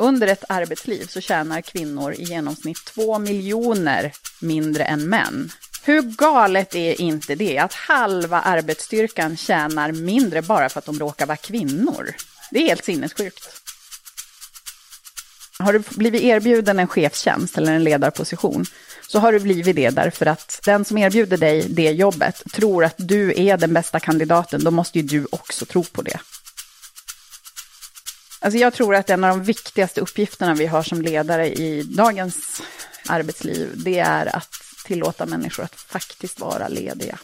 Under ett arbetsliv så tjänar kvinnor i genomsnitt två miljoner mindre än män. Hur galet är inte det att halva arbetsstyrkan tjänar mindre bara för att de råkar vara kvinnor? Det är helt sinnessjukt. Har du blivit erbjuden en chefstjänst eller en ledarposition så har du blivit det därför att den som erbjuder dig det jobbet tror att du är den bästa kandidaten. Då måste ju du också tro på det. Alltså jag tror att en av de viktigaste uppgifterna vi har som ledare i dagens arbetsliv, det är att tillåta människor att faktiskt vara lediga.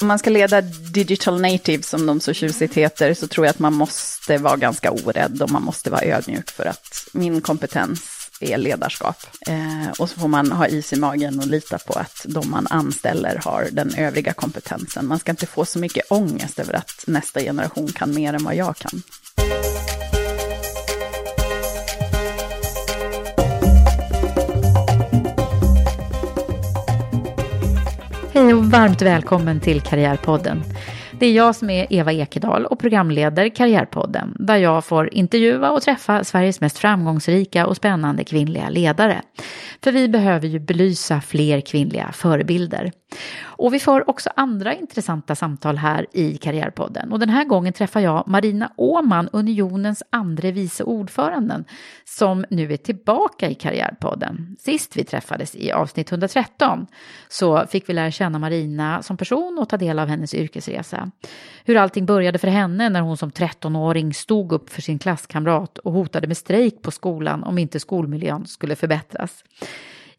Om man ska leda digital native, som de så tjusigt heter, så tror jag att man måste vara ganska orädd och man måste vara ödmjuk för att min kompetens är ledarskap. Eh, och så får man ha is i magen och lita på att de man anställer har den övriga kompetensen. Man ska inte få så mycket ångest över att nästa generation kan mer än vad jag kan. Hej och varmt välkommen till Karriärpodden. Det är jag som är Eva Ekedal och programleder Karriärpodden, där jag får intervjua och träffa Sveriges mest framgångsrika och spännande kvinnliga ledare. För vi behöver ju belysa fler kvinnliga förebilder. Och vi får också andra intressanta samtal här i Karriärpodden. Och den här gången träffar jag Marina Åman, Unionens andre vice ordföranden, som nu är tillbaka i Karriärpodden. Sist vi träffades i avsnitt 113 så fick vi lära känna Marina som person och ta del av hennes yrkesresa. Hur allting började för henne när hon som 13-åring stod upp för sin klasskamrat och hotade med strejk på skolan om inte skolmiljön skulle förbättras.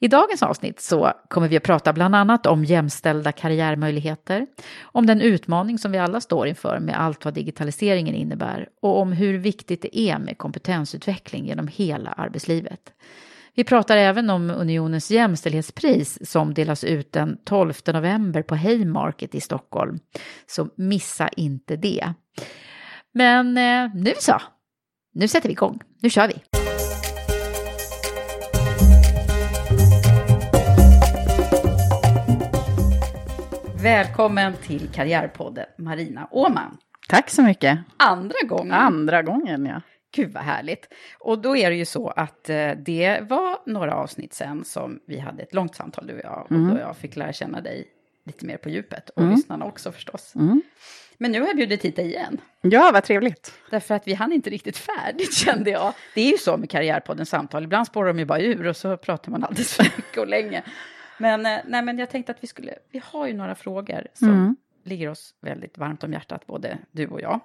I dagens avsnitt så kommer vi att prata bland annat om jämställda karriärmöjligheter, om den utmaning som vi alla står inför med allt vad digitaliseringen innebär och om hur viktigt det är med kompetensutveckling genom hela arbetslivet. Vi pratar även om Unionens jämställdhetspris som delas ut den 12 november på Haymarket i Stockholm. Så missa inte det. Men eh, nu så, nu sätter vi igång. Nu kör vi! Välkommen till Karriärpodden Marina Åman. Tack så mycket. Andra gången. Andra gången, ja. Gud vad härligt. Och då är det ju så att eh, det var några avsnitt sen som vi hade ett långt samtal du och jag. Och Mm. då jag fick lära känna dig lite mer på djupet. Och Mm. lyssnarna också förstås. Mm. Men nu har jag bjudit hit dig igen. Ja, vad trevligt. Därför att vi hann inte riktigt färdigt kände jag. Det är ju så med Karriärpoddens samtal. Ibland spårar de ju bara ur och så pratar man alldeles för mycket och länge. Men, eh, nej, men jag tänkte att vi skulle, vi har ju några frågor som Mm. ligger oss väldigt varmt om hjärtat, både du och jag.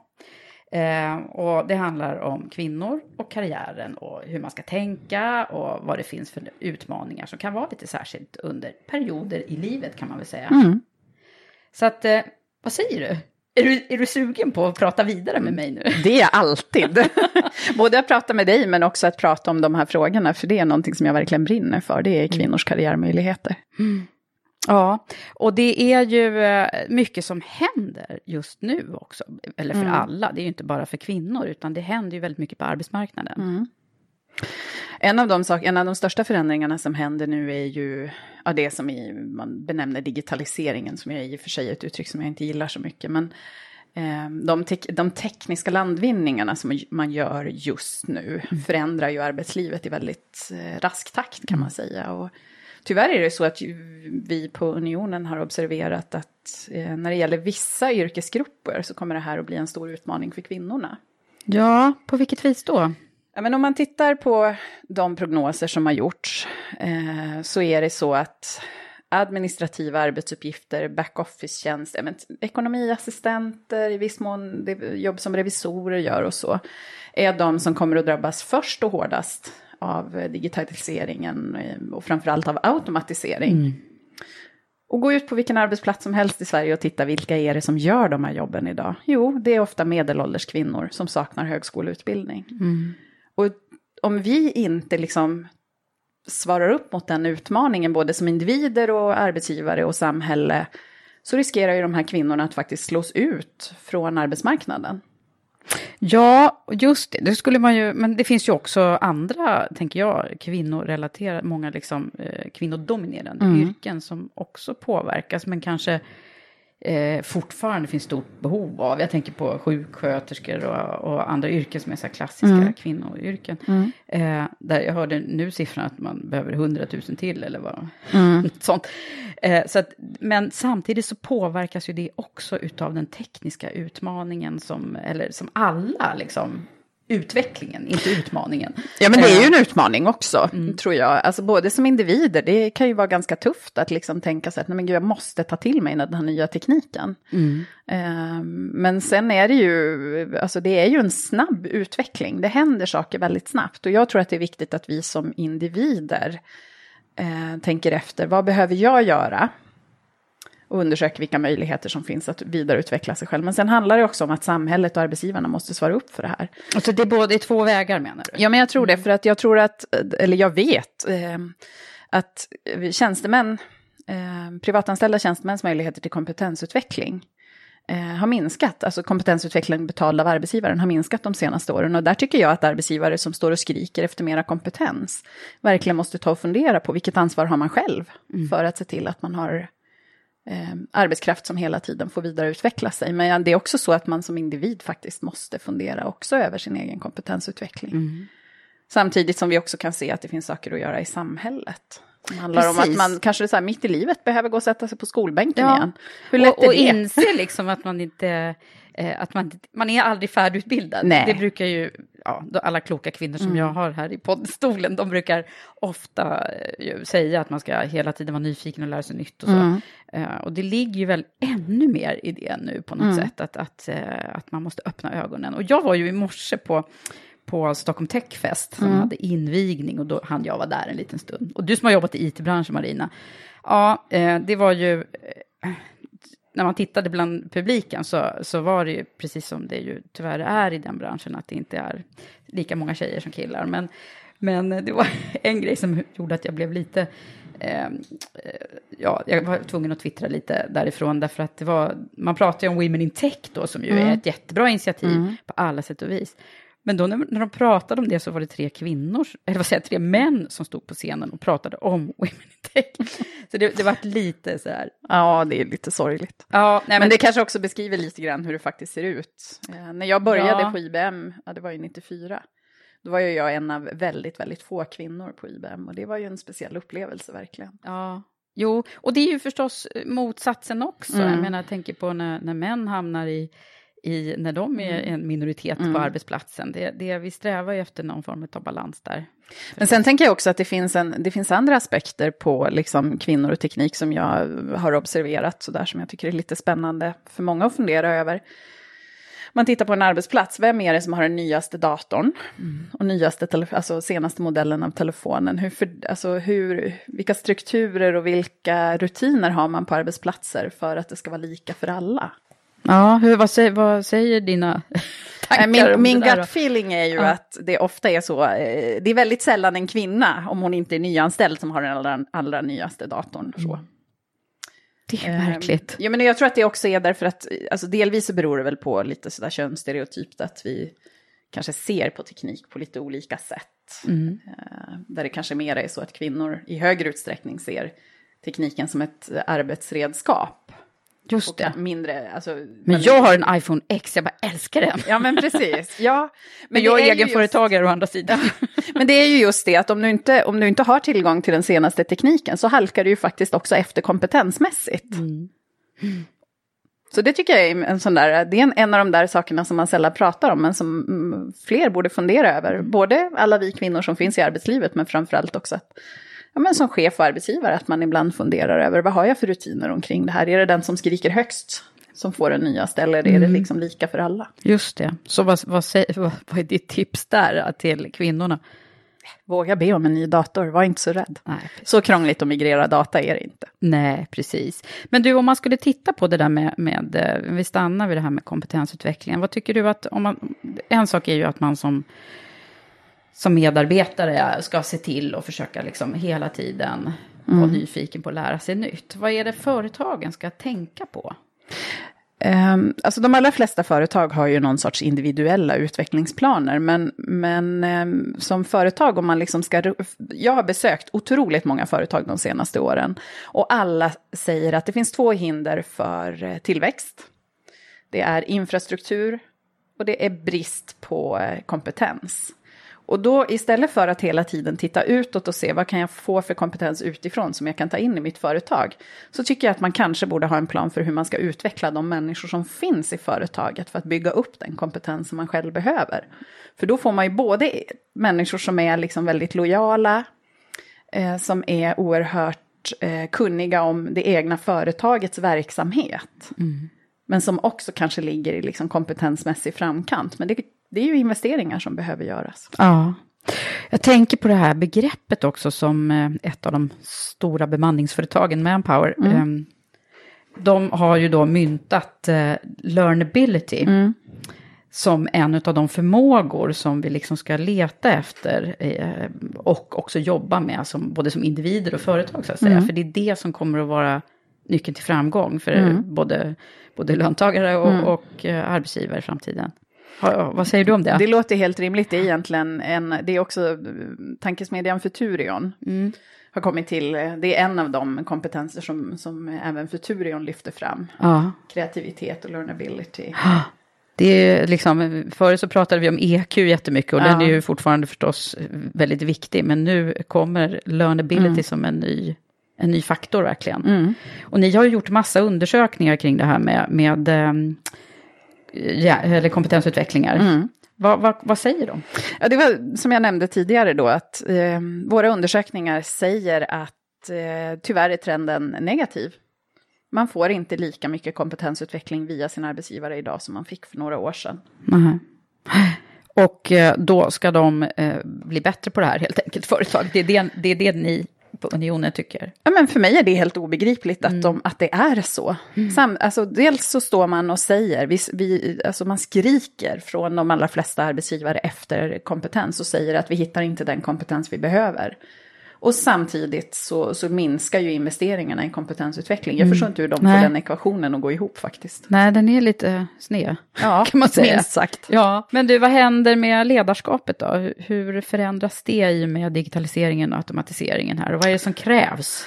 Eh, och det handlar om kvinnor och karriären och hur man ska tänka och vad det finns för utmaningar som kan vara lite särskilt under perioder i livet kan man väl säga. Mm. Så att, eh, vad säger du? Är, du? är du sugen på att prata vidare med mig nu? Det är jag alltid. Både att prata med dig men också att prata om de här frågorna. För det är någonting som jag verkligen brinner för. Det är kvinnors karriärmöjligheter. Ja, och det är ju eh, mycket som händer just nu också, eller för mm. alla, det är ju inte bara för kvinnor, utan det händer ju väldigt mycket på arbetsmarknaden. Mm. En av, de sak, en av de största förändringarna som händer nu är ju ja, det som i, man benämner digitaliseringen, som är i och för sig ett uttryck som jag inte gillar så mycket, men eh, de, te de, tekniska landvinningarna som man gör just nu mm. förändrar ju arbetslivet i väldigt eh, rask takt kan man säga. Och tyvärr är det så att vi på Unionen har observerat att eh, när det gäller vissa yrkesgrupper så kommer det här att bli en stor utmaning för kvinnorna. Ja, på vilket vis då? Ja, men om man tittar på de prognoser som har gjorts eh, så är det så att administrativa arbetsuppgifter, backoffice-tjänst, ekonomiassistenter, i viss mån jobb som revisorer gör och så, är de som kommer att drabbas först och hårdast av digitaliseringen eh, och framförallt av automatisering. Mm. Och gå ut på vilken arbetsplats som helst i Sverige och titta vilka är det som gör de här jobben idag? Jo, det är ofta medelålders kvinnor som saknar högskoleutbildning. Mm. Och om vi inte liksom svarar upp mot den utmaningen, både som individer och arbetsgivare och samhälle, så riskerar ju de här kvinnorna att faktiskt slås ut från arbetsmarknaden. Ja, just det. Det skulle man ju, men det finns ju också andra, tänker jag, kvinnorelaterade, många liksom eh, kvinnodominerande mm. yrken som också påverkas, men kanske eh, fortfarande finns stort behov av. Jag tänker på sjuksköterskor och, och andra yrken som är så klassiska mm. kvinnoyrken. Mm. Eh, där jag hörde nu siffran att man behöver 100 000 till eller vad. Mm. sånt. Eh, så att, men samtidigt så påverkas ju det också utav den tekniska utmaningen som, eller som alla liksom utvecklingen, inte utmaningen. Ja, men det är ju en eh, utmaning också, mm. tror jag. Alltså både som individer, det kan ju vara ganska tufft att liksom tänka sig att nej, men gud, jag måste ta till mig den här nya tekniken. Mm. Um, men sen är det ju, alltså det är ju en snabb utveckling, det händer saker väldigt snabbt. Och jag tror att det är viktigt att vi som individer uh, tänker efter, vad behöver jag göra? Och undersöker vilka möjligheter som finns att vidareutveckla sig själv. Men sen handlar det också om att samhället och arbetsgivarna måste svara upp för det här. Alltså det är både två vägar menar du? Ja, men jag tror det, mm. för att jag tror att, eller jag vet, eh, att tjänstemän, eh, privatanställda tjänstemäns möjligheter till kompetensutveckling eh, har minskat, alltså kompetensutveckling betald av arbetsgivaren har minskat de senaste åren. Och där tycker jag att arbetsgivare som står och skriker efter mera kompetens verkligen måste ta och fundera på vilket ansvar har man själv mm. för att se till att man har eh, arbetskraft som hela tiden får vidareutveckla sig. Men det är också så att man som individ faktiskt måste fundera också över sin egen kompetensutveckling. Mm. Samtidigt som vi också kan se att det finns saker att göra i samhället. Det handlar Precis. om att man kanske så här, mitt i livet behöver gå och sätta sig på skolbänken ja. igen. Hur lätt och, och är det? inse liksom att man inte eh, att man, man är aldrig färdigutbildad. Nej. Det brukar ju, ja, alla kloka kvinnor som mm. jag har här i poddstolen, de brukar ofta eh, säga att man ska hela tiden vara nyfiken och lära sig nytt och så. Mm. Eh, och det ligger ju väl ännu mer i det nu på något mm. sätt, att, att, eh, att man måste öppna ögonen. Och jag var ju i morse på på Stockholm Techfest som mm. hade invigning och då hann jag vara där en liten stund. Och du som har jobbat i it-branschen Marina, ja, eh, det var ju, när man tittade bland publiken så, så var det ju precis som det ju tyvärr är i den branschen, att det inte är lika många tjejer som killar. Men, men det var en grej som gjorde att jag blev lite, eh, ja, jag var tvungen att twittra lite därifrån, därför att det var, man pratar ju om Women in Tech då, som ju mm. är ett jättebra initiativ mm. på alla sätt och vis. Men då när, när de pratade om det så var det tre kvinnor, eller vad säger jag, tre män som stod på scenen och pratade om Women in Tech. Så det, det var lite så här. Ja, det är lite sorgligt. Ja, nej, men, men, det kanske också beskriver lite grann hur det faktiskt ser ut. Eh, när jag började ja. på IBM, ja, det var ju 94, då var ju jag en av väldigt, väldigt få kvinnor på IBM och det var ju en speciell upplevelse verkligen. Ja, jo, och det är ju förstås motsatsen också. Mm. Jag menar, jag tänker på när, när män hamnar i i, när de är mm. en minoritet mm. på arbetsplatsen. Det, det, vi strävar ju efter någon form av balans där. Men sen tänker jag också att det finns, en, det finns andra aspekter på liksom kvinnor och teknik som jag har observerat, så där som jag tycker är lite spännande för många att fundera över. Man tittar på en arbetsplats, vem är det som har den nyaste datorn? Mm. Och nyaste, alltså senaste modellen av telefonen? Hur, för, alltså hur, vilka strukturer och vilka rutiner har man på arbetsplatser för att det ska vara lika för alla? Ja, hur, vad, säger, vad säger dina tankar Min, min gut feeling är ju ja. att det ofta är så, eh, det är väldigt sällan en kvinna, om hon inte är nyanställd, som har den allra, allra nyaste datorn. Så. Mm. Det är märkligt. Eh, ja, men jag tror att det också är därför att, alltså delvis så beror det väl på lite sådär könsstereotypt att vi kanske ser på teknik på lite olika sätt. Mm. Eh, där det kanske mer är så att kvinnor i högre utsträckning ser tekniken som ett arbetsredskap. Just det. mindre, alltså, Men jag har en iPhone X, jag bara älskar den. Ja, men precis. Ja, Men det jag är ju egenföretagare å andra sidan. Just, men det är ju just det att om du, inte, om du inte har tillgång till den senaste tekniken så halkar du ju faktiskt också efter kompetensmässigt. Mm. Så det tycker jag är en sån där, det är en, en av de där sakerna som man sällan pratar om, men som mm, fler borde fundera över. Både alla vi kvinnor som finns i arbetslivet, men framförallt också att, ja, men som chef och arbetsgivare, att man ibland funderar över vad har jag för rutiner omkring det här? Är det den som skriker högst som får den nyaste, eller är det liksom lika för alla? Just det. Så vad, vad, vad, vad är ditt tips där till kvinnorna? Våga be om en ny dator, var inte så rädd. Nej. Så krångligt att migrera data är det inte. Nej, precis. Men du, om man skulle titta på det där med, med eh, vi stannar vid det här med kompetensutvecklingen. Vad tycker du att, om man, en sak är ju att man som, som medarbetare ska se till och försöka liksom hela tiden vara nyfiken på att lära sig nytt. Vad är det företagen ska tänka på? Um, alltså de allra flesta företag har ju någon sorts individuella utvecklingsplaner, men, men um, som företag, om man liksom ska... Jag har besökt otroligt många företag de senaste åren, och alla säger att det finns två hinder för eh, tillväxt. Det är infrastruktur och det är brist på eh, kompetens. Och då istället för att hela tiden titta utåt och se vad kan jag få för kompetens utifrån som jag kan ta in i mitt företag. Så tycker jag att man kanske borde ha en plan för hur man ska utveckla de människor som finns i företaget för att bygga upp den kompetens som man själv behöver. För då får man ju både människor som är liksom väldigt lojala, eh, som är oerhört eh, kunniga om det egna företagets verksamhet. Men som också kanske ligger i liksom kompetensmässig framkant. Men det, det är ju investeringar som behöver göras. Ja. Jag tänker på det här begreppet också som eh, ett av de stora bemanningsföretagen, Manpower, eh, de har ju då myntat eh, learnability som en av de förmågor som vi liksom ska leta efter eh, och också jobba med, som, både som individer och företag så att säga. För det är det som kommer att vara nyckeln till framgång för både, både löntagare och, och eh, arbetsgivare i framtiden. Vad säger du om det? Det låter helt rimligt. Det är egentligen en, det är också eh, tankesmedjan Futurion. Har kommit till, det är en av de kompetenser som, som även Futurion lyfter fram. Ja. Kreativitet och learnability. Det är liksom, förut så pratade vi om EQ jättemycket och Ja. den är ju fortfarande förstås väldigt viktig. Men nu kommer learnability som en ny, en ny faktor verkligen. Och ni har ju gjort massa undersökningar kring det här med, med ehm, ja, eller kompetensutvecklingar. Vad, vad, vad säger de? Ja, det var som jag nämnde tidigare då, att eh, våra undersökningar säger att eh, tyvärr är trenden negativ. Man får inte lika mycket kompetensutveckling via sin arbetsgivare idag som man fick för några år sedan. Nej. Och eh, då ska de eh, bli bättre på det här helt enkelt, företag. Det är det, det, är det ni på Unionen tycker. Ja, men för mig är det helt obegripligt att, de, att det är så. Sam, alltså, dels så står man och säger, vi, vi, alltså man skriker från de allra flesta arbetsgivare efter kompetens och säger att vi hittar inte den kompetens vi behöver. Och samtidigt så, så minskar ju investeringarna i kompetensutveckling. Jag förstår inte hur de får den ekvationen att gå ihop faktiskt. Nej, den är lite sned, Ja, kan man säga. minst sagt. Ja, men du, vad händer med ledarskapet då? Hur- förändras det i och med digitaliseringen och automatiseringen här? Och vad är det som krävs?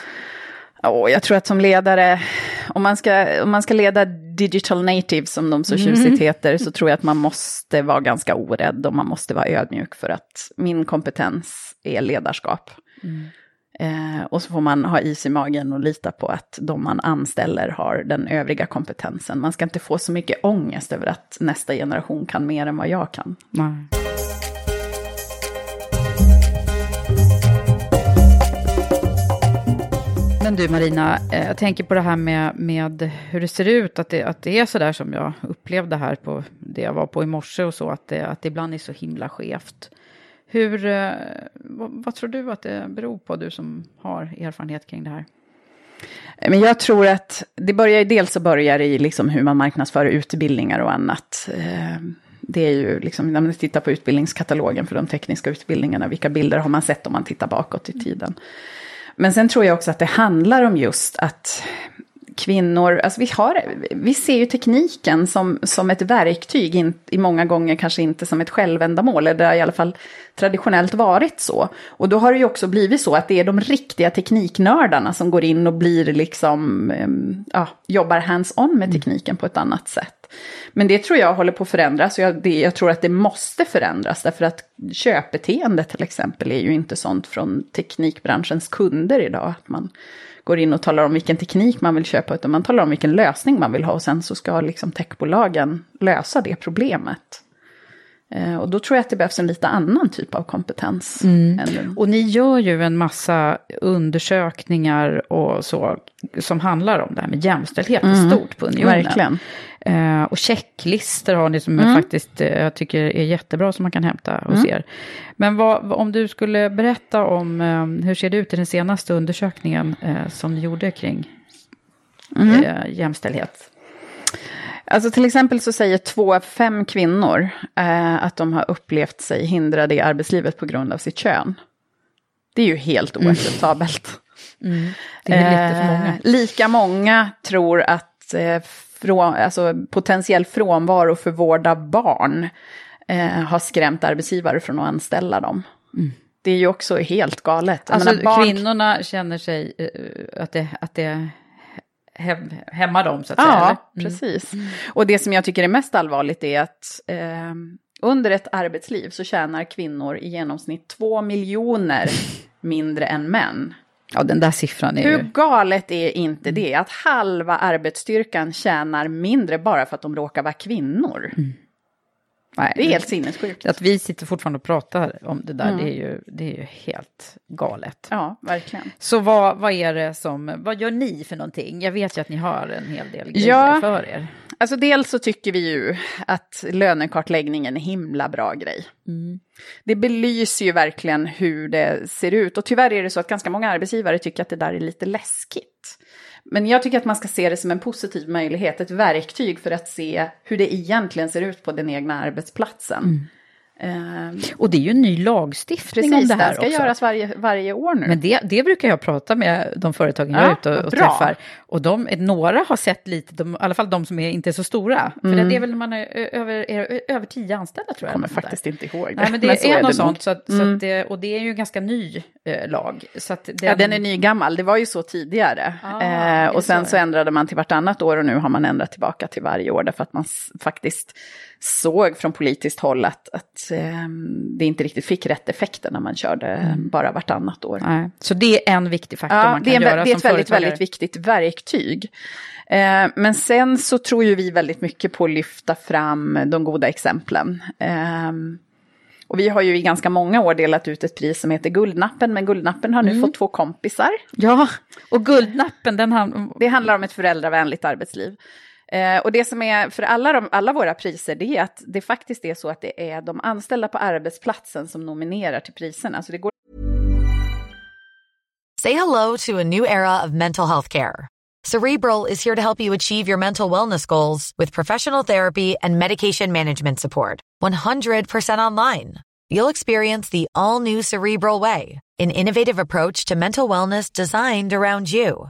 Oh, jag tror att som ledare, om man, ska, om man ska leda digital natives som de så tjusigt heter, så tror jag att man måste vara ganska orädd och man måste vara ödmjuk för att min kompetens är ledarskap. Eh, och så får man ha is i magen och lita på att de man anställer har den övriga kompetensen. Man ska inte få så mycket ångest över att nästa generation kan mer än vad jag kan. Nej. Men du Marina, eh, jag tänker på det här med, med hur det ser ut, att det, att det är så där som jag upplevde här på det jag var på i morse och så, att det, att det ibland är så himla skevt. Hur, eh, vad, vad tror du att det beror på, du som har erfarenhet kring det här? Eh, men jag tror att det börjar, dels så börjar i liksom hur man marknadsför utbildningar och annat. Eh, det är ju liksom, när man tittar på utbildningskatalogen för de tekniska utbildningarna, vilka bilder har man sett om man tittar bakåt i tiden. Men sen tror jag också att det handlar om just att kvinnor, alltså vi, har, vi ser ju tekniken som, som ett verktyg, in, i många gånger kanske inte som ett självändamål, eller det har i alla fall traditionellt varit så. Och då har det ju också blivit så att det är de riktiga tekniknördarna som går in och blir liksom, ehm, ja, jobbar hands-on med tekniken på ett annat sätt. Men det tror jag håller på att förändras. Jag, det, jag tror att det måste förändras. Därför att köpbeteende till exempel är ju inte sånt från teknikbranschens kunder idag. Att man går in och talar om vilken teknik man vill köpa. Utan man talar om vilken lösning man vill ha. Och sen så ska liksom techbolagen lösa det problemet. Eh, och då tror jag att det behövs en lite annan typ av kompetens. Mm. Och ni gör ju en massa undersökningar och så som handlar om det här med jämställdhet mm. i stort på unionen. Verkligen. Eh, och checklistor har ni som mm. faktiskt eh, jag tycker är jättebra som man kan hämta hos mm. er. Men vad, om du skulle berätta om eh, hur ser det ut i den senaste undersökningen eh, som ni gjorde kring mm. Eh, jämställdhet? Alltså till exempel så säger två av fem kvinnor eh, att de har upplevt sig hindrade i arbetslivet på grund av sitt kön. Det är ju helt mm. oacceptabelt. Mm. Det är lite för många. Lika många tror att från, alltså, potentiell frånvaro för vård av barn eh, har skrämt arbetsgivare från att anställa dem. Mm. Det är ju också helt galet. Alltså menar, barn... kvinnorna känner sig uh, att det, att det hämmar dem så att ja, säga? Ja, mm. precis. Mm. Och det som jag tycker är mest allvarligt är att eh, under ett arbetsliv så tjänar kvinnor i genomsnitt två miljoner mindre än män. Ja, den där siffran är Hur ju... Galet är inte det? Att halva arbetsstyrkan tjänar mindre bara för att de råkar vara kvinnor. Mm. Nej, det är helt sinnessjukt. Att vi sitter fortfarande och pratar om det där, mm. det, är ju, det är ju helt galet. Ja, verkligen. Så vad, vad är det som, vad gör ni för någonting? Jag vet ju att ni har en hel del grejer ja, för er. Alltså dels så tycker vi ju att lönekartläggning är en himla bra grej. Mm. Det belyser ju verkligen hur det ser ut. Och tyvärr är det så att ganska många arbetsgivare tycker att det där är lite läskigt. Men jag tycker att man ska se det som en positiv möjlighet, ett verktyg för att se hur det egentligen ser ut på den egna arbetsplatsen. Mm. Um, och det är ju en ny lagstiftning precis, om det här också. Precis, ska göras varje, varje år nu. Men det, det brukar jag prata med de företagen jag är ute och, och träffar. Och de, några har sett lite, de, i alla fall de som är inte är så stora. För mm. det är väl när man är över, är över tio anställda tror jag. Jag kommer faktiskt där. inte ihåg det. Nej, men det men är, är något sånt. Så att, mm. så att det, och det är ju en ganska ny eh, lag. Så att den, ja, den är ny gammal. Det var ju så tidigare. Ah, eh, och sen så, så ändrade man till vartannat år och nu har man ändrat tillbaka till varje år. Därför att man faktiskt såg från politiskt håll att, att eh, det inte riktigt fick rätt effekter när man körde mm. bara vartannat år. Nej. Så det är en viktig faktor ja, man kan det är, göra Det är ett väldigt, väldigt viktigt verktyg. Eh, men sen så tror ju vi väldigt mycket på att lyfta fram de goda exemplen. Eh, och vi har ju i ganska många år delat ut ett pris som heter Guldnappen, men Guldnappen har nu mm. fått två kompisar. Ja, och Guldnappen, den han... Det handlar om ett föräldravänligt arbetsliv. Eh, och det som är för alla, de, alla våra priser det är att det faktiskt är så att det är de anställda på arbetsplatsen som nominerar till priserna. Så det går... Say hello to a new era of mental health care. Cerebral is here to help you achieve your mental wellness goals with professional therapy and medication management support. 100% online. You'll experience the all new Cerebral way, an innovative approach to mental wellness designed around you.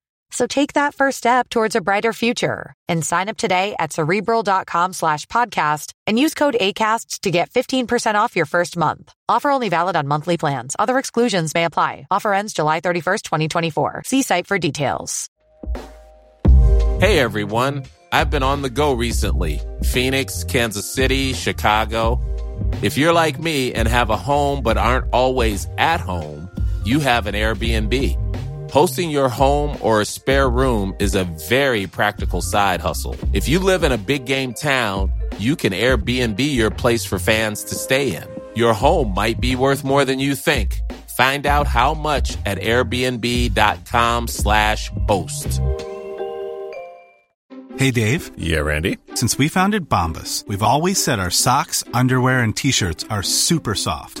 So take that first step towards a brighter future and sign up today at cerebral.com slash podcast and use code ACasts to get 15% off your first month. Offer only valid on monthly plans. Other exclusions may apply. Offer ends July 31st, 2024. See site for details. Hey everyone. I've been on the go recently. Phoenix, Kansas City, Chicago. If you're like me and have a home but aren't always at home, you have an Airbnb. Hosting your home or a spare room is a very practical side hustle. If you live in a big game town, you can Airbnb your place for fans to stay in. Your home might be worth more than you think. Find out how much at airbnb.com slash boast. Hey, Dave. Yeah, Randy. Since we founded Bombus, we've always said our socks, underwear, and T-shirts are super soft.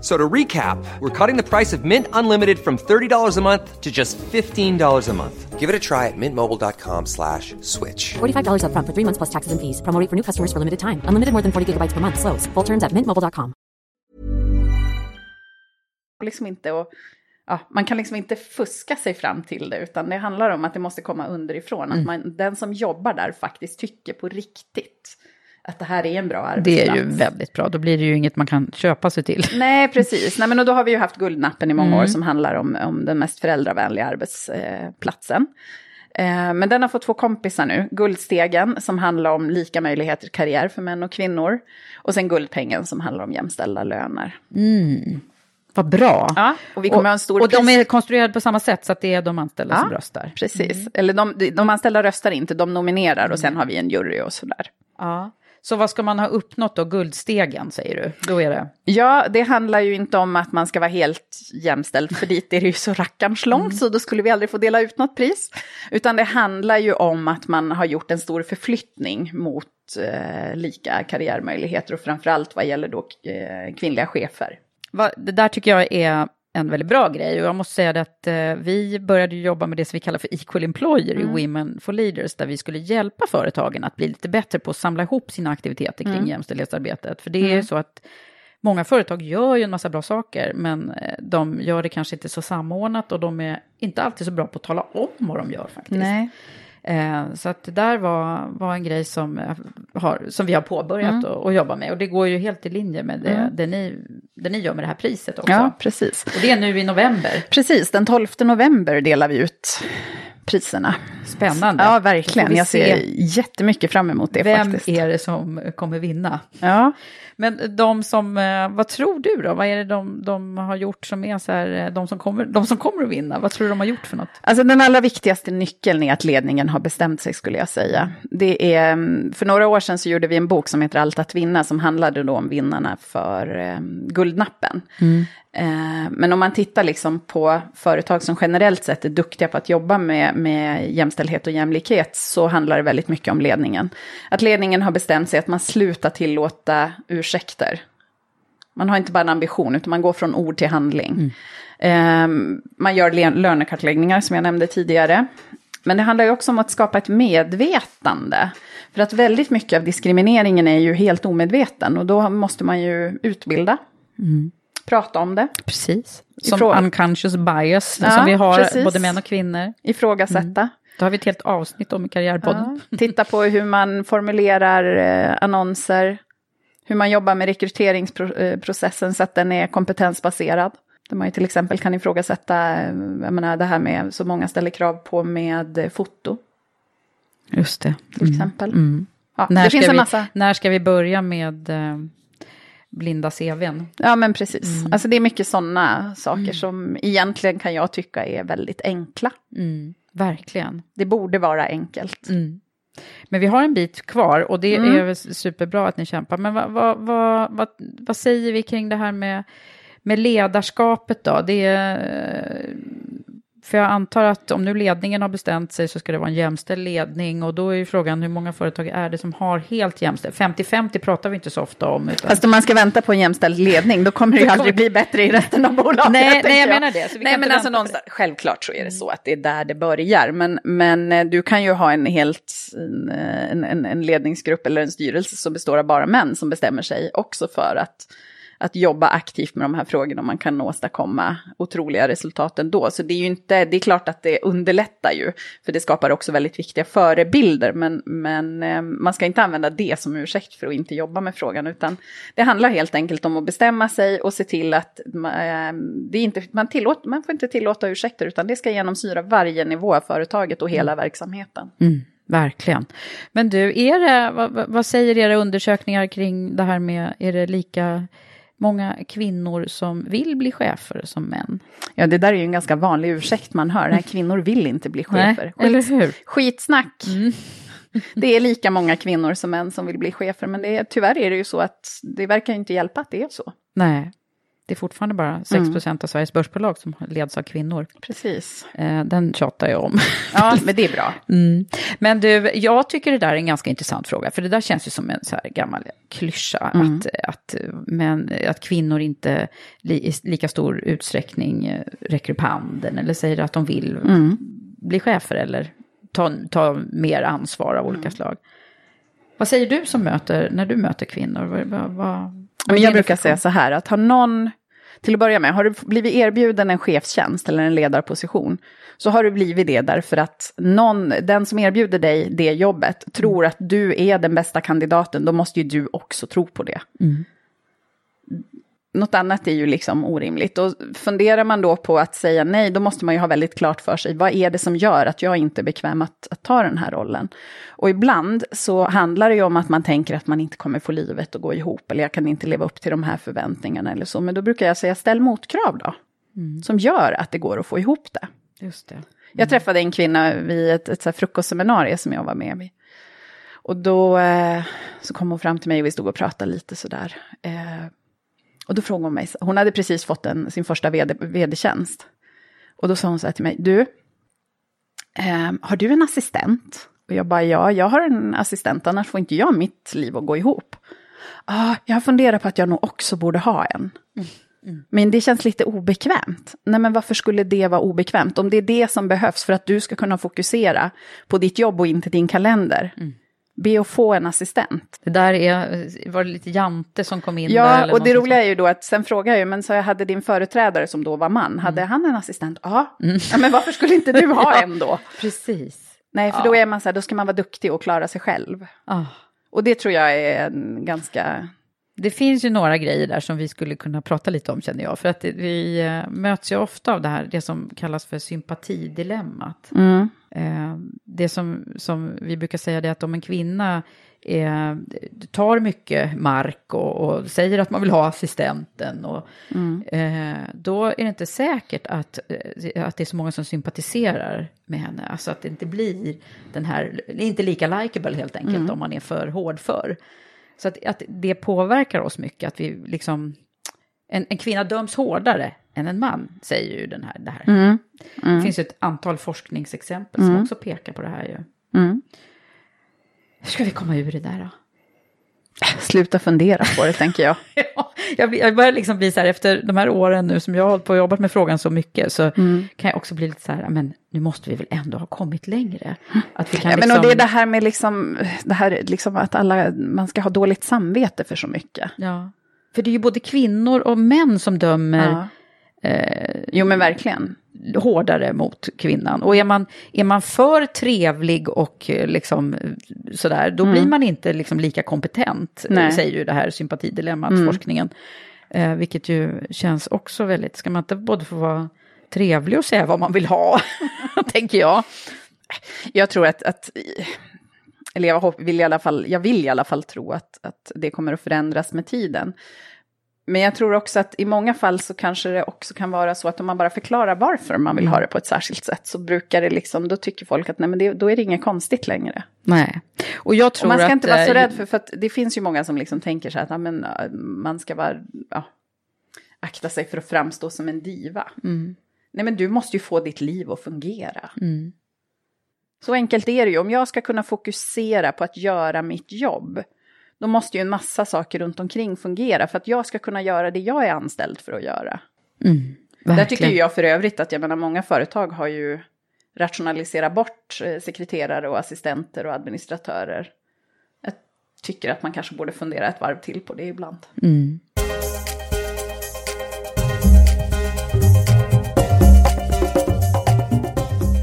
So to recap, we're cutting the price of Mint Unlimited from $30 a month to just $15 a month. Give it a try at mintmobile.com slash switch. $45 up front for three months plus taxes and fees. Promo for new customers for limited time. Unlimited more than 40 gigabytes per month. Slows. Full terms at mintmobile.com. Liksom inte och, ja, man kan liksom inte fuska sig fram till det, utan det handlar om att det måste komma underifrån. Mm. Att man, den som jobbar där faktiskt tycker på riktigt att det här är en bra arbetsplats. Det är ju väldigt bra, då blir det ju inget man kan köpa sig till. Nej, precis. Nej, men och då har vi ju haft Guldnappen i många Mm. år som handlar om, om den mest föräldravänliga arbetsplatsen. Eh, Men den har fått två kompisar nu. Guldstegen som handlar om lika möjligheter i karriär för män och kvinnor. Och sen Guldpengen som handlar om jämställda löner. Mm. Vad bra. Ja, och vi kommer ha en stor och de är konstruerade på samma sätt så att det är de anställda Ja, som röstar. Precis. Mm. Eller de, de anställda röstar inte, de nominerar och sen har vi en jury och sådär. Ja. Så vad ska man ha uppnått då? Guldstegen säger du? Då är det... Ja, det handlar ju inte om att man ska vara helt jämställd, för dit är det ju så rackarns långt, så då skulle vi aldrig få dela ut något pris. Utan det handlar ju om att man har gjort en stor förflyttning mot eh, lika karriärmöjligheter och framförallt vad gäller då eh, kvinnliga chefer. Va, det där tycker jag är en väldigt bra grej och jag måste säga det att eh, vi började jobba med det som vi kallar för equal employer Mm. i Women for Leaders där vi skulle hjälpa företagen att bli lite bättre på att samla ihop sina aktiviteter kring Mm. jämställdhetsarbetet. För det är ju Mm. så att många företag gör ju en massa bra saker men eh, de gör det kanske inte så samordnat och de är inte alltid så bra på att tala om vad de gör faktiskt. Nej. Eh, så att det där var, var en grej som, eh, har, som vi har påbörjat Mm. att att jobba med. Och det går ju helt i linje med det, Mm. det, ni, det ni gör med det här priset också. Ja, precis. Och det är nu i november. Precis, den 12 november delar vi ut priserna. Spännande. Ja, verkligen. Jag ser se jättemycket fram emot det Vem faktiskt. är det som kommer vinna? Ja. Men de som, eh, vad tror du då? Vad är det de, de har gjort som är så här, eh, de som, kommer, de som kommer att vinna? Vad tror du de har gjort för något? Alltså den allra viktigaste nyckeln är att ledningen har bestämt sig skulle jag säga. Det är, mm, för några år sedan så gjorde vi en bok som heter Allt att vinna som handlade då om vinnarna för eh, Guldnappen. Eh, men om man tittar liksom på företag som generellt sett är duktiga på att jobba med, med jämställdhet och jämlikhet så handlar det väldigt mycket om ledningen. Att ledningen har bestämt sig att man slutar tillåta ursäkter. Man har inte bara en ambition utan man går från ord till handling. Eh, man gör lönekartläggningar som jag nämnde tidigare. Men det handlar ju också om att skapa ett medvetande. För att väldigt mycket av diskrimineringen är ju helt omedveten och då måste man ju utbilda, prata om det. Precis. Som Ifrån- unconscious bias Ja, som vi har, precis. både män och kvinnor. Ifrågasätta. Då har vi ett helt avsnitt om i Karriärpodden. Ja, titta på hur man formulerar eh, annonser, hur man jobbar med rekryteringsprocessen så att den är kompetensbaserad. Där man ju till exempel kan ifrågasätta eh, jag menar, det här med så många ställer krav på med foto Just det. till exempel. Mm. Ja, När, ska vi, massa. när ska vi börja med eh, blinda CVn? Ja men precis. Mm. Alltså det är mycket sådana saker som egentligen kan jag tycka är väldigt enkla. Mm. Verkligen. Det borde vara enkelt. Mm. Men vi har en bit kvar och det Mm. är superbra att ni kämpar. Men vad, vad, vad, vad, vad säger vi kring det här med, med ledarskapet då? Det är, för jag antar att om nu ledningen har bestämt sig så ska det vara en jämställd ledning och då är ju frågan hur många företag är det som har helt jämställd? 50-50 pratar vi inte så ofta om. Utan... Fast om man ska vänta på en jämställd ledning då kommer det ju aldrig bli bättre i resten av bolaget. nej, nej, jag menar det. nej, men alltså någonstans, självklart så är det så att det är där det börjar. Men, men eh, du kan ju ha en helt en, en, en ledningsgrupp eller en styrelse som består av bara män som bestämmer sig också för att att jobba aktivt med de här frågorna och man kan åstadkomma otroliga resultat ändå. Så det är ju inte, det är klart att det underlättar ju, för det skapar också väldigt viktiga förebilder, men, men eh, man ska inte använda det som ursäkt för att inte jobba med frågan, utan det handlar helt enkelt om att bestämma sig och se till att eh, det inte, man, tillåt, man får inte tillåta ursäkter, utan det ska genomsyra varje nivå av företaget och hela verksamheten. Mm. Verkligen. Men du, är det, vad, vad, säger era undersökningar kring det här med, är det lika många kvinnor som vill bli chefer som män. Ja, det där är ju en ganska vanlig ursäkt man hör. Nej, kvinnor vill inte bli chefer. Nej, eller hur? Skitsnack. Mm. Det är lika många kvinnor som män som vill bli chefer, men det är, tyvärr är det ju så att det verkar inte hjälpa att det är så. Nej, det är fortfarande bara 6 mm. av Sveriges börsbolag som leds av kvinnor. Precis. Eh, den tjatar jag om. Ja, men det är bra. Mm. Men du, jag tycker det där är en ganska intressant fråga, för det där känns ju som en så här gammal klyscha, mm. att, att, men, att kvinnor inte li, i lika stor utsträckning eh, räcker upp handen eller säger att de vill mm. bli chefer eller ta, ta mer ansvar av olika mm. slag. Vad säger du som möter, när du möter kvinnor? Vad, vad, vad, men jag brukar säga så här, att har någon till att börja med, har du blivit erbjuden en chefstjänst eller en ledarposition, så har du blivit det därför att någon, den som erbjuder dig det jobbet tror att du är den bästa kandidaten, då måste ju du också tro på det. Mm något annat är ju liksom orimligt. Och funderar man då på att säga nej, då måste man ju ha väldigt klart för sig, vad är det som gör att jag inte är bekväm att, att ta den här rollen? Och ibland så handlar det ju om att man tänker att man inte kommer få livet att gå ihop, eller jag kan inte leva upp till de här förväntningarna eller så. Men då brukar jag säga, ställ motkrav då, mm. som gör att det går att få ihop det. Just det. Mm. Jag träffade en kvinna vid ett, ett frukostseminarium som jag var med vid. Och då eh, så kom hon fram till mig och vi stod och pratade lite sådär. Eh, och då frågade hon mig, hon hade precis fått en, sin första vd, vd-tjänst. Och då sa hon så här till mig, du, eh, har du en assistent? Och jag bara, ja, jag har en assistent, annars får inte jag mitt liv att gå ihop. Ah, jag funderat på att jag nog också borde ha en. Mm. Mm. Men det känns lite obekvämt. Nej, men varför skulle det vara obekvämt? Om det är det som behövs för att du ska kunna fokusera på ditt jobb och inte din kalender. Mm be att få en assistent. Det där är, var det lite Jante som kom in ja, där? Ja, och det roliga är ju då att sen frågar jag ju, men så jag hade din företrädare som då var man, hade mm. han en assistent? Ja. Mm. ja, men varför skulle inte du ha en då? Precis. Nej, för ja. då är man så här, då ska man vara duktig och klara sig själv. Ah. Och det tror jag är en ganska det finns ju några grejer där som vi skulle kunna prata lite om känner jag. För att vi eh, möts ju ofta av det här, det som kallas för sympatidilemmat. Mm. Eh, det som, som vi brukar säga är att om en kvinna eh, tar mycket mark och, och, säger att man vill ha assistenten. Och, mm. eh, då är det inte säkert att, att det är så många som sympatiserar med henne. Alltså att det inte blir den här, inte lika likeable helt enkelt mm. om man är för hård för. Så att, att det påverkar oss mycket, att vi liksom... En, en kvinna döms hårdare än en man, säger ju den här. Det, här. Mm. Mm. det finns ju ett antal forskningsexempel som mm. också pekar på det här. Ju. Mm. Hur ska vi komma ur det där då? Sluta fundera på det, tänker jag. ja, jag, börjar liksom bli så här, efter de här åren nu som jag har hållit på och jobbat med frågan så mycket, så mm. kan jag också bli lite så här, men nu måste vi väl ändå ha kommit längre. Att vi kan ja, liksom... men och liksom- det är det här med liksom, det här liksom att alla, man ska ha dåligt samvete för så mycket. Ja, för det är ju både kvinnor och män som dömer ja. Eh, jo men verkligen. Hårdare mot kvinnan. Och är man, är man för trevlig och eh, liksom sådär, då mm. blir man inte liksom lika kompetent, Nej. säger ju det här sympatidilemmat, mm. forskningen. Eh, vilket ju känns också väldigt, ska man inte både få vara trevlig och säga vad man vill ha, tänker jag. Jag tror att, att eller jag vill, i alla fall, jag vill i alla fall tro att, att det kommer att förändras med tiden. Men jag tror också att i många fall så kanske det också kan vara så att om man bara förklarar varför man vill ha det på ett särskilt sätt så brukar det liksom, då tycker folk att nej men det, då är det inget konstigt längre. Nej. Och jag tror och man ska att, inte vara så rädd för, för att det finns ju många som liksom tänker så här att ja, men, man ska vara, ja, akta sig för att framstå som en diva. Mm. Nej men du måste ju få ditt liv att fungera. Mm. Så enkelt är det ju. Om jag ska kunna fokusera på att göra mitt jobb, då måste ju en massa saker runt omkring fungera för att jag ska kunna göra det jag är anställd för att göra. Mm. Där tycker ju jag för övrigt att jag menar, många företag har ju rationaliserat bort eh, sekreterare och assistenter och administratörer. Jag tycker att man kanske borde fundera ett varv till på det ibland. Mm.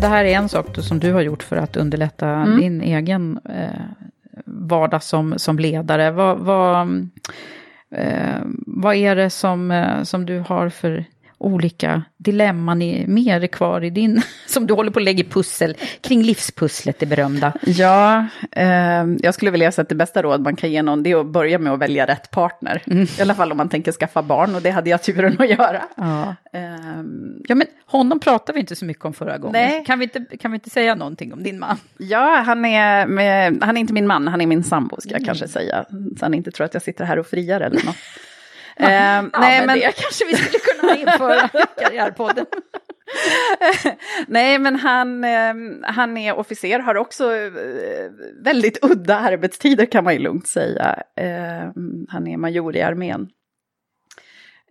Det här är en sak då som du har gjort för att underlätta Mm. din egen eh, vardag som, som ledare. Vad, vad, eh, vad är det som, eh, som du har för olika dilemman i, mer kvar i din, som du håller på att lägga pussel kring livspusslet, det berömda? Ja, eh, jag skulle vilja säga att det bästa råd man kan ge någon det är att börja med att välja rätt partner. I alla fall om man tänker skaffa barn och det hade jag turen att göra. Ja. Ehm, ja, men honom pratade vi inte så mycket om förra gången. Nej. Kan, vi inte, kan vi inte säga någonting om din man? Ja, han är, med, han är inte min man, han är min sambo ska jag kanske säga. Så han inte tror att jag sitter här och friar eller något. Ehm, Ja, nej, men, men, det kanske vi skulle kunna införa i Karriärpodden. nej, men han, ehm, han är officer, har också eh, väldigt udda arbetstider kan man ju lugnt säga. Ehm, han är major i armén.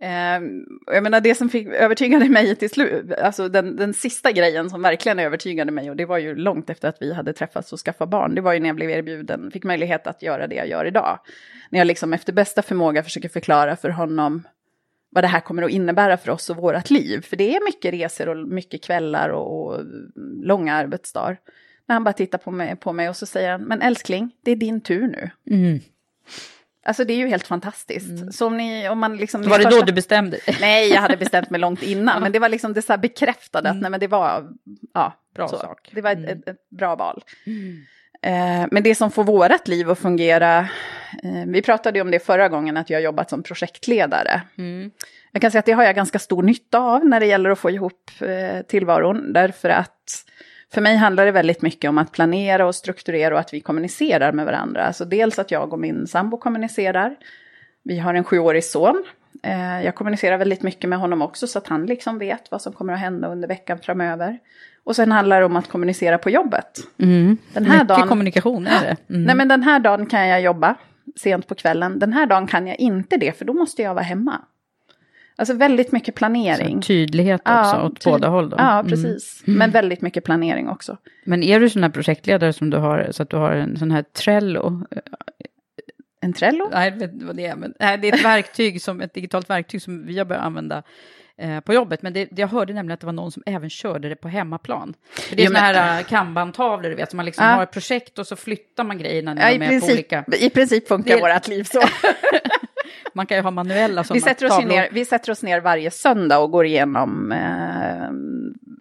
Eh, jag menar det som fick, övertygade mig till slut, alltså den, den sista grejen som verkligen övertygade mig, och det var ju långt efter att vi hade träffats och skaffat barn, det var ju när jag blev erbjuden, fick möjlighet att göra det jag gör idag. När jag liksom efter bästa förmåga försöker förklara för honom vad det här kommer att innebära för oss och vårt liv. För det är mycket resor och mycket kvällar och, och långa arbetsdagar. När han bara tittar på mig, på mig och så säger han, men älskling, det är din tur nu. Mm. Alltså det är ju helt fantastiskt. Så om ni, om man liksom... Var det då första- du bestämde dig? Nej, jag hade bestämt mig långt innan, men det var liksom det så bekräftade att nej, men det var, ja, Bra så. sak. Det var ett, ett, ett bra val. Eh, men det som får vårat liv att fungera, eh, vi pratade ju om det förra gången, att jag har jobbat som projektledare. Jag kan säga att det har jag ganska stor nytta av när det gäller att få ihop eh, tillvaron, därför att för mig handlar det väldigt mycket om att planera och strukturera och att vi kommunicerar med varandra. Alltså dels att jag och min sambo kommunicerar. Vi har en sjuårig son. Eh, jag kommunicerar väldigt mycket med honom också så att han liksom vet vad som kommer att hända under veckan framöver. Och sen handlar det om att kommunicera på jobbet. Mm. Den här Mycket dagen- kommunikation är det. Mm. Nej men den här dagen kan jag jobba sent på kvällen. Den här dagen kan jag inte det för då måste jag vara hemma. Alltså väldigt mycket planering. Tydlighet också Ja, åt tyd- båda håll då. Ja, Mm. precis. Men väldigt mycket planering också. Men är du sån här projektledare som du har, så att du har en sån här Trello? En Trello? Nej, jag vet inte vad det är. Men, nej, det är ett verktyg, som, ett digitalt verktyg som vi har börjat använda eh, på jobbet. Men det, det jag hörde nämligen att det var någon som även körde det på hemmaplan. För det är såna här uh, kanban-tavlor, du vet, som man liksom Ja. har ett projekt och så flyttar man grejerna när Ja, de i, är på princip, olika... I princip funkar Det- vårt liv så. Man kan ju ha manuella sådana vi, sätter oss tavlor. ner, vi sätter oss ner varje söndag och går igenom, eh,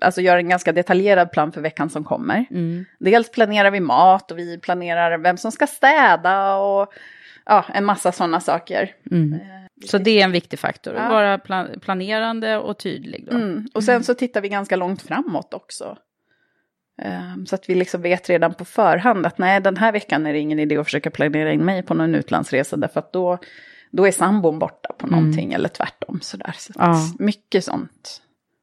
alltså gör en ganska detaljerad plan för veckan som kommer. Mm. Dels planerar vi mat och vi planerar vem som ska städa och ja, en massa sådana saker. Mm. Så det är en viktig faktor, att Ja. vara plan- planerande och tydlig. Mm. Och sen så tittar vi ganska långt framåt också. Ehm, Så att vi liksom vet redan på förhand att nej, den här veckan är det ingen idé att försöka planera in mig på någon utlandsresa därför att då, då är sambon borta på någonting eller tvärtom. Sådär. Så Ja. Mycket sånt.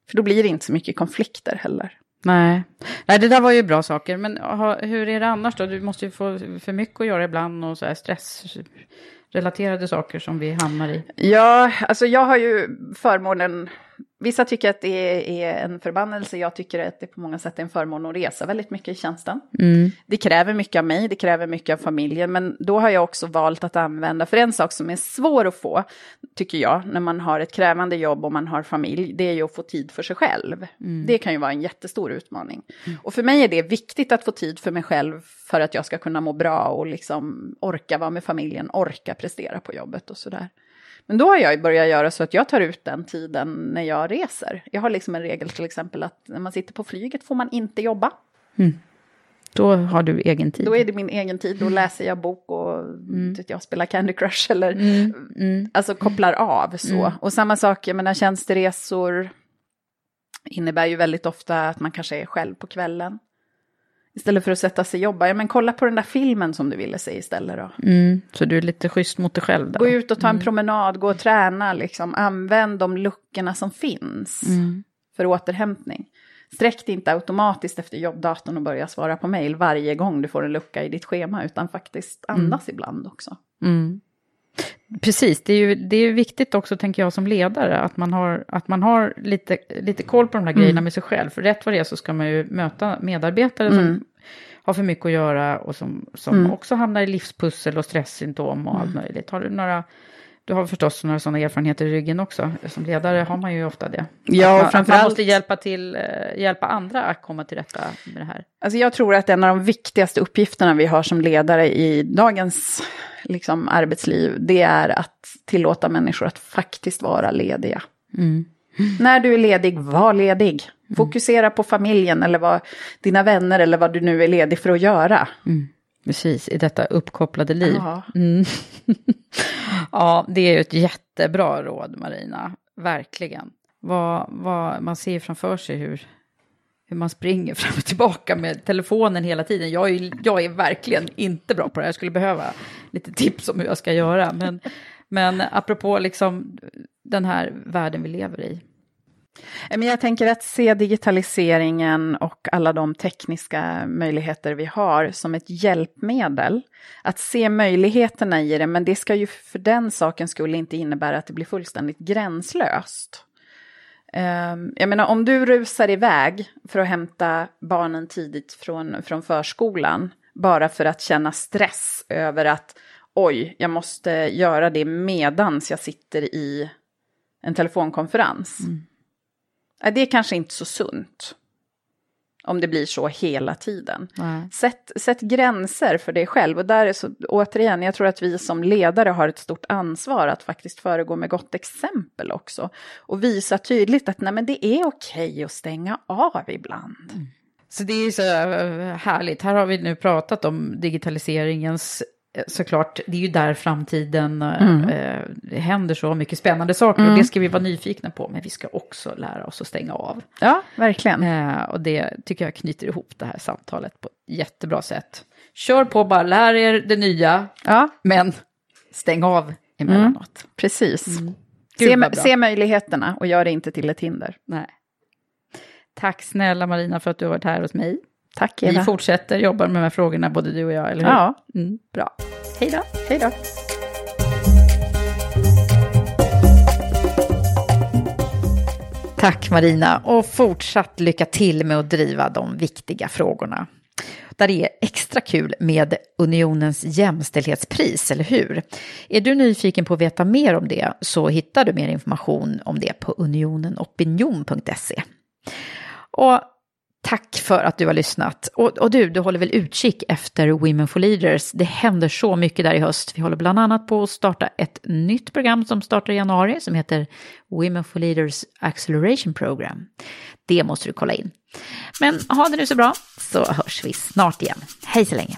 För då blir det inte så mycket konflikter heller. Nej. Nej, det där var ju bra saker. Men ha, hur är det annars då? Du måste ju få för mycket att göra ibland och så här stressrelaterade saker som vi hamnar i. Ja, alltså jag har ju förmånen, vissa tycker att det är en förbannelse, jag tycker att det på många sätt är en förmån att resa väldigt mycket i tjänsten. Mm. Det kräver mycket av mig, det kräver mycket av familjen, men då har jag också valt att använda, för en sak som är svår att få, tycker jag, när man har ett krävande jobb och man har familj, det är ju att få tid för sig själv. Det kan ju vara en jättestor utmaning. Och för mig är det viktigt att få tid för mig själv för att jag ska kunna må bra och liksom orka vara med familjen, orka prestera på jobbet och sådär. Men då har jag börjat göra så att jag tar ut den tiden när jag reser. Jag har liksom en regel till exempel att när man sitter på flyget får man inte jobba. Då har du egen tid. Då är det min egen tid, då läser jag bok och vet jag spelar Candy Crush eller Mm. alltså kopplar av så. Och samma sak, jag menar tjänsteresor innebär ju väldigt ofta att man kanske är själv på kvällen. Istället för att sätta sig och jobba, ja men kolla på den där filmen som du ville se istället då. Mm. Så du är lite schysst mot dig själv där. Gå ut och ta en promenad, gå och träna, liksom. använd de luckorna som finns. Mm. för återhämtning. Sträck dig inte automatiskt efter jobbdatorn och börja svara på mejl varje gång du får en lucka i ditt schema, utan faktiskt andas mm. ibland också. Mm. Precis, det är ju det är viktigt också, tänker jag, som ledare, att man har, att man har lite, lite koll på de här grejerna mm. med sig själv. För rätt vad det är så ska man ju möta medarbetare som mm. har för mycket att göra och som, som mm. också hamnar i livspussel och stresssymptom och allt mm. möjligt. Har du några du har förstås några sådana erfarenheter i ryggen också. Som ledare har man ju ofta det. Ja, att man, man måste hjälpa, till, eh, hjälpa andra att komma till rätta med det här. Alltså jag tror att en av de viktigaste uppgifterna vi har som ledare i dagens liksom, arbetsliv, det är att tillåta människor att faktiskt vara lediga. Mm. När du är ledig, var ledig. Mm. Fokusera på familjen eller vad, dina vänner eller vad du nu är ledig för att göra. Mm. Precis, i detta uppkopplade liv. Ja. Mm. ja, det är ju ett jättebra råd, Marina. Verkligen. Vad, vad, man ser framför sig hur, hur man springer fram och tillbaka med telefonen hela tiden. Jag är, jag är verkligen inte bra på det här. Jag skulle behöva lite tips om hur jag ska göra. Men, men apropå liksom den här världen vi lever i. Eh, men jag tänker att se digitaliseringen och alla de tekniska möjligheter vi har som ett hjälpmedel. Att se möjligheterna i det, men det ska ju för den saken skulle inte innebära att det blir fullständigt gränslöst. Ehm, jag menar om du rusar iväg för att hämta barnen tidigt från, från förskolan, bara för att känna stress över att oj, jag måste göra det medans jag sitter i en telefonkonferens. Mm det är kanske inte så sunt. Om det blir så hela tiden. Sätt, sätt gränser för dig själv. Och där är så, återigen, jag tror att vi som ledare har ett stort ansvar att faktiskt föregå med gott exempel också. Och visa tydligt att nej, men det är okej att stänga av ibland. Mm. Så det är så eh, härligt. Här har vi nu pratat om digitaliseringens såklart, det är ju där framtiden eh, mm. eh, händer så mycket spännande saker mm. och det ska vi vara nyfikna på, men vi ska också lära oss att stänga av. Ja, verkligen. Eh, och det tycker jag knyter ihop det här samtalet på ett jättebra sätt. Kör på bara, lär er det nya, ja. men stäng av emellanåt. Mm. Precis. Mm. Se, se möjligheterna och gör det inte till ett hinder. Nej. Tack snälla Marina för att du har varit här hos mig. Tack Eva. Vi fortsätter jobba med de här frågorna, både du och jag, eller hur? Ja. Mm, bra. Hej då. Hej då. Tack Marina och fortsatt lycka till med att driva de viktiga frågorna. Där det är extra kul med Unionens jämställdhetspris, eller hur? Är du nyfiken på att veta mer om det så hittar du mer information om det på unionenopinion.se. Och Tack för att du har lyssnat. Och, och, du, du håller väl utkik efter Women for Leaders. Det händer så mycket där i höst. Vi håller bland annat på att starta ett nytt program som startar i januari som heter Women for Leaders Acceleration Program. Det måste du kolla in. Men ha det nu så bra så hörs vi snart igen. Hej så länge.